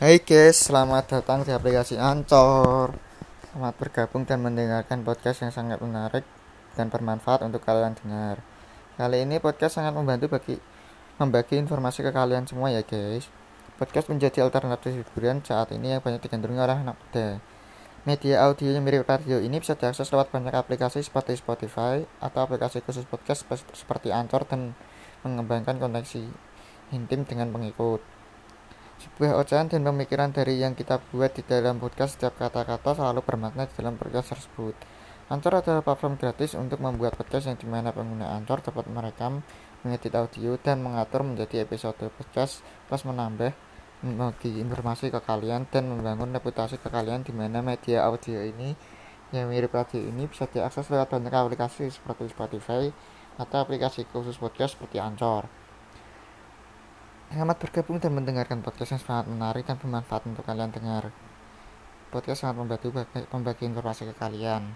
Hai guys, selamat datang di aplikasi Ancor. Selamat bergabung dan mendengarkan podcast yang sangat menarik dan bermanfaat untuk kalian dengar. Kali ini podcast sangat membantu bagi membagi informasi ke kalian semua ya guys. Podcast menjadi alternatif hiburan saat ini yang banyak digandrungi oleh anak muda. Media audio yang mirip radio ini bisa diakses lewat banyak aplikasi seperti Spotify atau aplikasi khusus podcast seperti Anchor dan mengembangkan koneksi intim dengan pengikut. Sebuah ocehan dan pemikiran dari yang kita buat di dalam podcast setiap kata-kata selalu bermakna di dalam podcast tersebut. Anchor adalah platform gratis untuk membuat podcast yang di mana pengguna Anchor dapat merekam, mengedit audio, dan mengatur menjadi episode podcast plus menambah membagi informasi ke kalian dan membangun reputasi ke kalian di mana media audio ini yang mirip radio ini bisa diakses lewat banyak aplikasi seperti Spotify atau aplikasi khusus podcast seperti Anchor. Selamat bergabung dan mendengarkan podcast yang sangat menarik dan bermanfaat untuk kalian dengar. Podcast sangat membantu membagi informasi ke kalian.